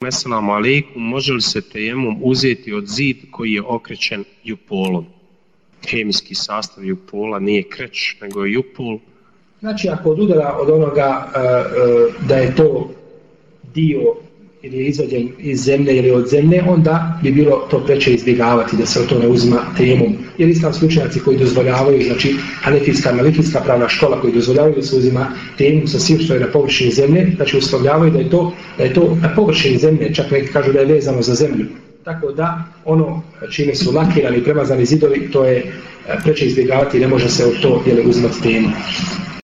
Assalamu alaikum, može li se tejemom uzeti od zid koji je okrećen jupolom? Hemijski sastav jupola nije kreć, nego je jupol. Znači, ako odudara od onoga e, e, da je to dio ili je izvađen iz zemlje ili od zemlje, onda bi bilo to preče izbjegavati da se o ne uzima temom. Jer islam slučajaci koji dozvoljavaju, znači hanefijska, malifijska pravna škola koji dozvoljavaju da se uzima temom sa svim što je na površini zemlje, znači uslovljavaju da je to, da je to na površini zemlje, čak neki kažu da je vezano za zemlju. Tako da ono čime su lakirani, premazani zidovi, to je e, preče izbjegavati i ne može se o to jeli, uzimati temu.